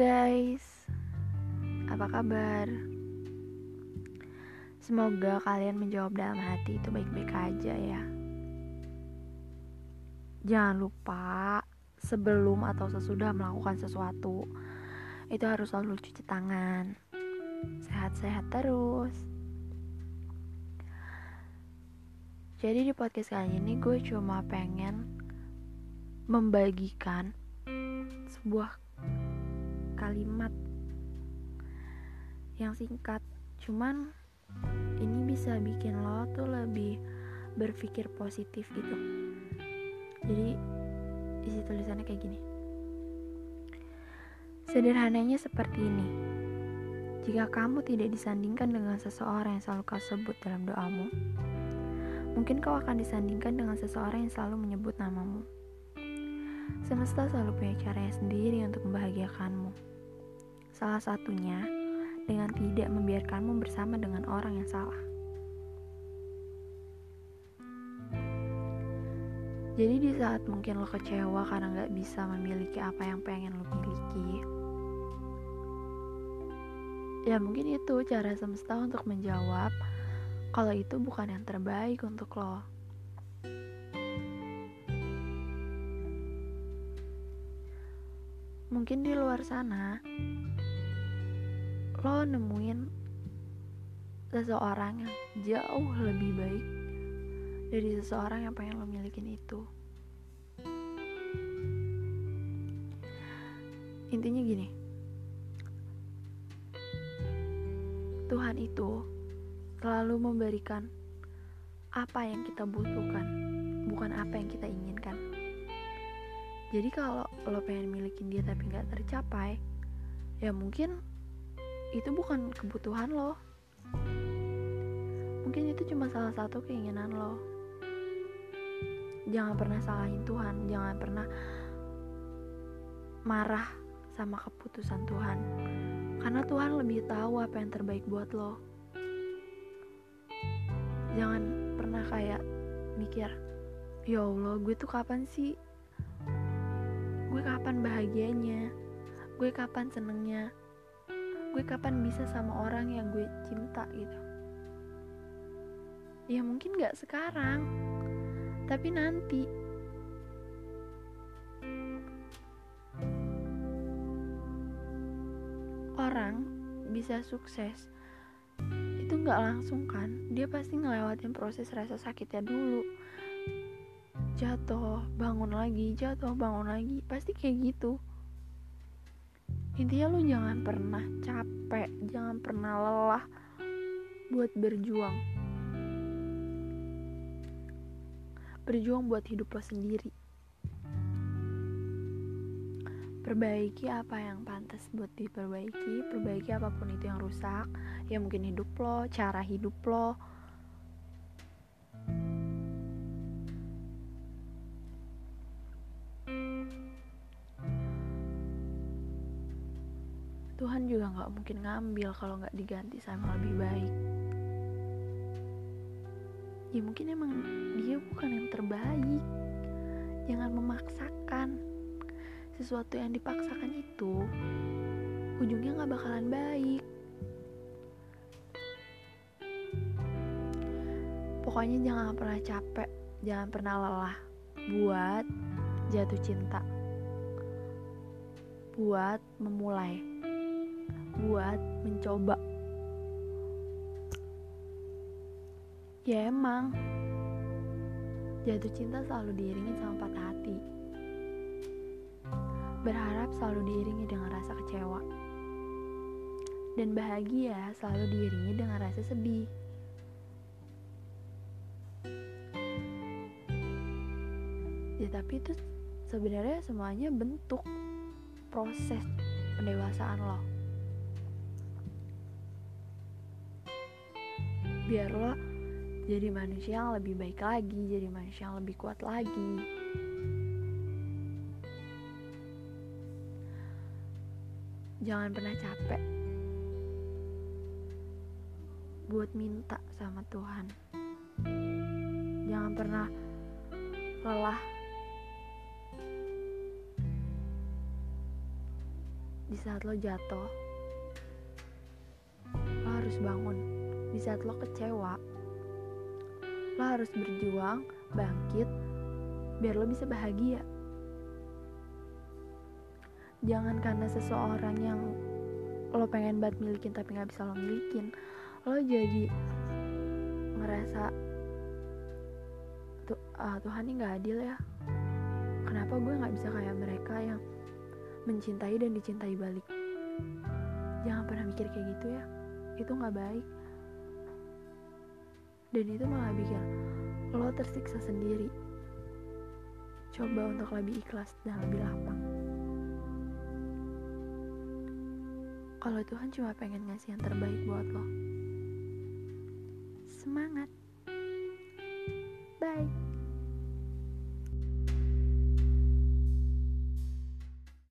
guys, apa kabar? Semoga kalian menjawab dalam hati itu baik-baik aja ya. Jangan lupa sebelum atau sesudah melakukan sesuatu itu harus selalu cuci tangan. Sehat-sehat terus. Jadi di podcast kali ini gue cuma pengen membagikan sebuah kalimat yang singkat. Cuman ini bisa bikin lo tuh lebih berpikir positif gitu. Jadi isi tulisannya kayak gini. Sederhananya seperti ini. Jika kamu tidak disandingkan dengan seseorang yang selalu kau sebut dalam doamu mungkin kau akan disandingkan dengan seseorang yang selalu menyebut namamu semesta selalu punya caranya sendiri untuk membahagiakanmu Salah satunya dengan tidak membiarkanmu bersama dengan orang yang salah. Jadi di saat mungkin lo kecewa karena gak bisa memiliki apa yang pengen lo miliki Ya mungkin itu cara semesta untuk menjawab Kalau itu bukan yang terbaik untuk lo Mungkin di luar sana lo nemuin seseorang yang jauh lebih baik dari seseorang yang pengen lo milikin itu. Intinya gini Tuhan itu selalu memberikan apa yang kita butuhkan bukan apa yang kita inginkan jadi kalau lo pengen milikin dia tapi nggak tercapai ya mungkin itu bukan kebutuhan lo. Mungkin itu cuma salah satu keinginan lo. Jangan pernah salahin Tuhan jangan pernah marah sama keputusan Tuhan. Karena Tuhan lebih tahu apa yang terbaik buat lo. Jangan pernah kayak mikir ya Allah gue tuh kapan sih gue kapan bahagianya? Gue kapan senengnya? Gue kapan bisa sama orang yang gue cinta gitu. Ya mungkin gak sekarang tapi nanti. Orang bisa sukses itu nggak langsung kan? Dia pasti ngelewatin proses rasa sakitnya dulu jatuh bangun lagi jatuh bangun lagi pasti kayak gitu. Intinya lu jangan pernah capek jangan pernah lelah buat berjuang. Berjuang buat hidup lo sendiri. Perbaiki apa yang pantas buat diperbaiki perbaiki apa pun itu yang rusak ya mungkin hidup lo cara hidup lo Tuhan juga nggak mungkin ngambil kalau nggak diganti sama lebih baik. Ya mungkin emang dia bukan yang terbaik. Jangan memaksakan sesuatu yang dipaksakan itu ujungnya nggak bakalan baik. Pokoknya jangan pernah capek jangan pernah lelah buat jatuh cinta buat memulai buat mencoba. Ya emang jatuh cinta selalu diiringi sama patah hati. Berharap selalu diiringi dengan rasa kecewa. Dan bahagia selalu diiringi dengan rasa sedih. Ya tapi itu sebenarnya semuanya bentuk proses pendewasaan loh biar lo jadi manusia yang lebih baik lagi jadi manusia yang lebih kuat lagi. Jangan pernah capek buat minta sama Tuhan. Jangan pernah lelah di saat lo jatuh, lo harus bangun. Di saat lo kecewa, lo harus berjuang, bangkit, biar lo bisa bahagia. Jangan karena seseorang yang lo pengen banget milikin tapi gak bisa lo milikin, lo jadi ngerasa tuh ah, Tuhan ini gak adil ya. Kenapa gue gak bisa kayak mereka yang mencintai dan dicintai balik? Jangan pernah mikir kayak gitu ya. Itu gak baik dan itu malah bikin lo tersiksa sendiri. Coba untuk lebih ikhlas dan lebih lapang. Kalau Tuhan cuma pengen ngasih yang terbaik buat lo. Semangat. Bye.